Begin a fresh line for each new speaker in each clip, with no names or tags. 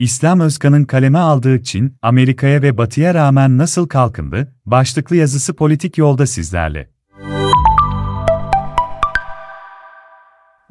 İslam Özkan'ın kaleme aldığı Çin, Amerika'ya ve Batı'ya rağmen nasıl kalkındı? Başlıklı yazısı politik yolda sizlerle.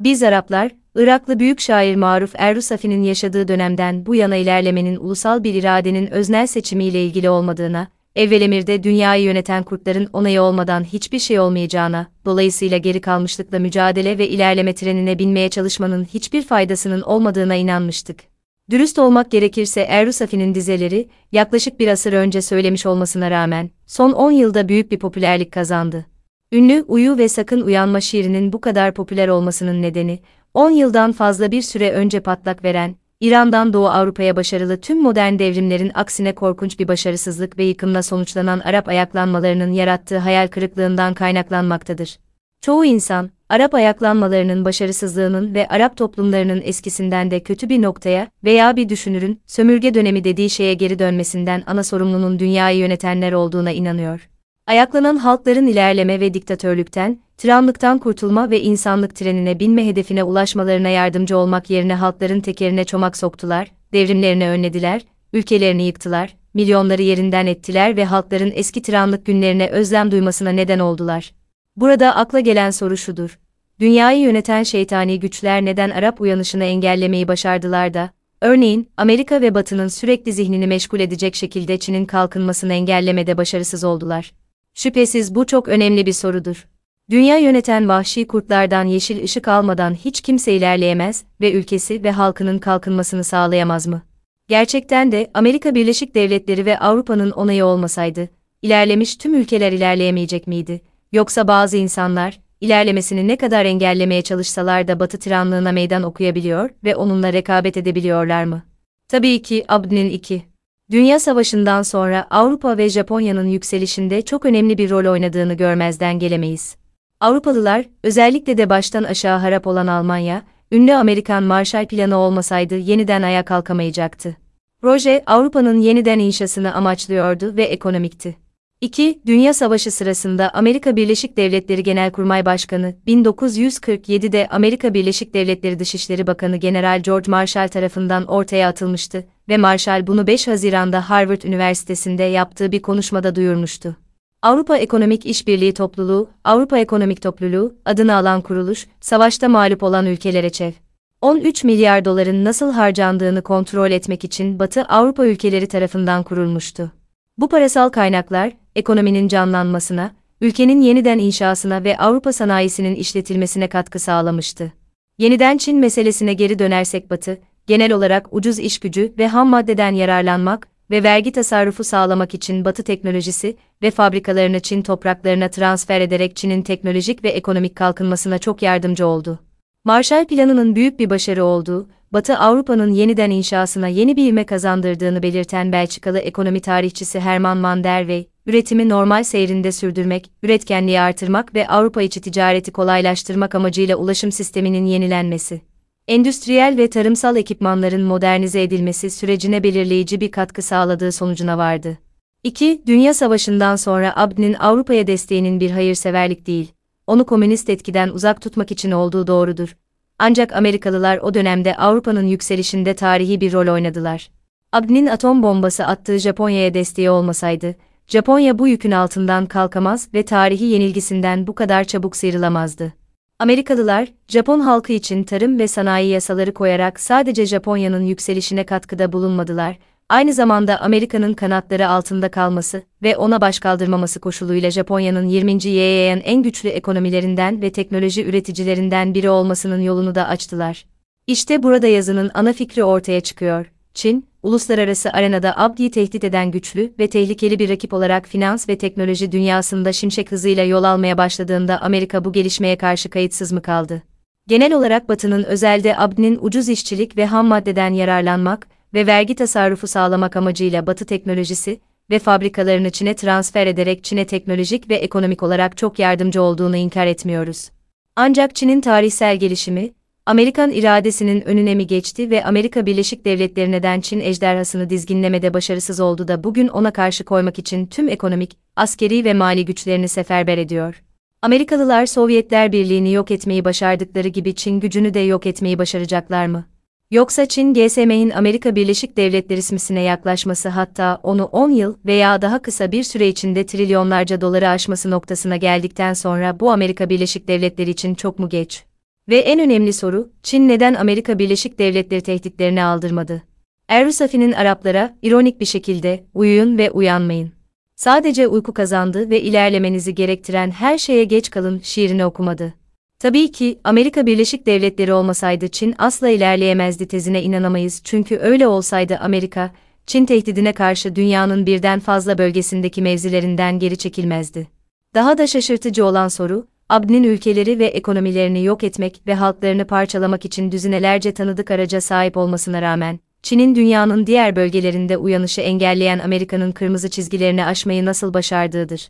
Biz Araplar, Iraklı büyük şair Maruf Errusafi'nin yaşadığı dönemden bu yana ilerlemenin ulusal bir iradenin öznel seçimiyle ilgili olmadığına, evvel emirde dünyayı yöneten kurtların onayı olmadan hiçbir şey olmayacağına, dolayısıyla geri kalmışlıkla mücadele ve ilerleme trenine binmeye çalışmanın hiçbir faydasının olmadığına inanmıştık. Dürüst olmak gerekirse Errusafi'nin dizeleri, yaklaşık bir asır önce söylemiş olmasına rağmen, son 10 yılda büyük bir popülerlik kazandı. Ünlü Uyu ve Sakın Uyanma şiirinin bu kadar popüler olmasının nedeni, 10 yıldan fazla bir süre önce patlak veren, İran'dan Doğu Avrupa'ya başarılı tüm modern devrimlerin aksine korkunç bir başarısızlık ve yıkımla sonuçlanan Arap ayaklanmalarının yarattığı hayal kırıklığından kaynaklanmaktadır. Çoğu insan, Arap ayaklanmalarının başarısızlığının ve Arap toplumlarının eskisinden de kötü bir noktaya veya bir düşünürün sömürge dönemi dediği şeye geri dönmesinden ana sorumlunun dünyayı yönetenler olduğuna inanıyor. Ayaklanan halkların ilerleme ve diktatörlükten, tiranlıktan kurtulma ve insanlık trenine binme hedefine ulaşmalarına yardımcı olmak yerine halkların tekerine çomak soktular, devrimlerini önlediler, ülkelerini yıktılar, milyonları yerinden ettiler ve halkların eski tiranlık günlerine özlem duymasına neden oldular. Burada akla gelen soru şudur. Dünyayı yöneten şeytani güçler neden Arap uyanışını engellemeyi başardılar da, örneğin Amerika ve Batı'nın sürekli zihnini meşgul edecek şekilde Çin'in kalkınmasını engellemede başarısız oldular. Şüphesiz bu çok önemli bir sorudur. Dünya yöneten vahşi kurtlardan yeşil ışık almadan hiç kimse ilerleyemez ve ülkesi ve halkının kalkınmasını sağlayamaz mı? Gerçekten de Amerika Birleşik Devletleri ve Avrupa'nın onayı olmasaydı, ilerlemiş tüm ülkeler ilerleyemeyecek miydi? Yoksa bazı insanlar, ilerlemesini ne kadar engellemeye çalışsalar da Batı tiranlığına meydan okuyabiliyor ve onunla rekabet edebiliyorlar mı? Tabii ki Abd'nin 2. Dünya Savaşı'ndan sonra Avrupa ve Japonya'nın yükselişinde çok önemli bir rol oynadığını görmezden gelemeyiz. Avrupalılar, özellikle de baştan aşağı harap olan Almanya, ünlü Amerikan Marshall Planı olmasaydı yeniden ayağa kalkamayacaktı. Proje, Avrupa'nın yeniden inşasını amaçlıyordu ve ekonomikti. 2. Dünya Savaşı sırasında Amerika Birleşik Devletleri Genelkurmay Başkanı, 1947'de Amerika Birleşik Devletleri Dışişleri Bakanı General George Marshall tarafından ortaya atılmıştı ve Marshall bunu 5 Haziran'da Harvard Üniversitesi'nde yaptığı bir konuşmada duyurmuştu. Avrupa Ekonomik İşbirliği Topluluğu, Avrupa Ekonomik Topluluğu adını alan kuruluş, savaşta mağlup olan ülkelere çev. 13 milyar doların nasıl harcandığını kontrol etmek için Batı Avrupa ülkeleri tarafından kurulmuştu. Bu parasal kaynaklar, ekonominin canlanmasına, ülkenin yeniden inşasına ve Avrupa sanayisinin işletilmesine katkı sağlamıştı. Yeniden Çin meselesine geri dönersek Batı, genel olarak ucuz iş gücü ve ham maddeden yararlanmak ve vergi tasarrufu sağlamak için Batı teknolojisi ve fabrikalarını Çin topraklarına transfer ederek Çin'in teknolojik ve ekonomik kalkınmasına çok yardımcı oldu. Marshall Planı'nın büyük bir başarı olduğu, Batı Avrupa'nın yeniden inşasına yeni bir ivme kazandırdığını belirten Belçikalı ekonomi tarihçisi Herman van der Wey, üretimi normal seyrinde sürdürmek, üretkenliği artırmak ve Avrupa içi ticareti kolaylaştırmak amacıyla ulaşım sisteminin yenilenmesi, endüstriyel ve tarımsal ekipmanların modernize edilmesi sürecine belirleyici bir katkı sağladığı sonucuna vardı. 2. Dünya Savaşı'ndan sonra Abd'nin Avrupa'ya desteğinin bir hayırseverlik değil, onu komünist etkiden uzak tutmak için olduğu doğrudur. Ancak Amerikalılar o dönemde Avrupa'nın yükselişinde tarihi bir rol oynadılar. Abd'nin atom bombası attığı Japonya'ya desteği olmasaydı, Japonya bu yükün altından kalkamaz ve tarihi yenilgisinden bu kadar çabuk sıyrılamazdı. Amerikalılar, Japon halkı için tarım ve sanayi yasaları koyarak sadece Japonya'nın yükselişine katkıda bulunmadılar, aynı zamanda Amerika'nın kanatları altında kalması ve ona başkaldırmaması koşuluyla Japonya'nın 20. YYN en güçlü ekonomilerinden ve teknoloji üreticilerinden biri olmasının yolunu da açtılar. İşte burada yazının ana fikri ortaya çıkıyor. Çin, uluslararası arenada Abdi'yi tehdit eden güçlü ve tehlikeli bir rakip olarak finans ve teknoloji dünyasında şimşek hızıyla yol almaya başladığında Amerika bu gelişmeye karşı kayıtsız mı kaldı? Genel olarak Batı'nın özelde Abdi'nin ucuz işçilik ve ham maddeden yararlanmak ve vergi tasarrufu sağlamak amacıyla Batı teknolojisi ve fabrikalarını Çin'e transfer ederek Çin'e teknolojik ve ekonomik olarak çok yardımcı olduğunu inkar etmiyoruz. Ancak Çin'in tarihsel gelişimi, Amerikan iradesinin önüne mi geçti ve Amerika Birleşik Devletleri neden Çin ejderhasını dizginlemede başarısız oldu da bugün ona karşı koymak için tüm ekonomik, askeri ve mali güçlerini seferber ediyor. Amerikalılar Sovyetler Birliği'ni yok etmeyi başardıkları gibi Çin gücünü de yok etmeyi başaracaklar mı? Yoksa Çin GSM'nin Amerika Birleşik Devletleri simsine yaklaşması hatta onu 10 yıl veya daha kısa bir süre içinde trilyonlarca doları aşması noktasına geldikten sonra bu Amerika Birleşik Devletleri için çok mu geç? Ve en önemli soru, Çin neden Amerika Birleşik Devletleri tehditlerini aldırmadı? Errusafi'nin Araplara, ironik bir şekilde, uyuyun ve uyanmayın. Sadece uyku kazandı ve ilerlemenizi gerektiren her şeye geç kalın şiirini okumadı. Tabii ki Amerika Birleşik Devletleri olmasaydı Çin asla ilerleyemezdi tezine inanamayız çünkü öyle olsaydı Amerika, Çin tehdidine karşı dünyanın birden fazla bölgesindeki mevzilerinden geri çekilmezdi. Daha da şaşırtıcı olan soru, Abd'nin ülkeleri ve ekonomilerini yok etmek ve halklarını parçalamak için düzinelerce tanıdık araca sahip olmasına rağmen, Çin'in dünyanın diğer bölgelerinde uyanışı engelleyen Amerika'nın kırmızı çizgilerini aşmayı nasıl başardığıdır.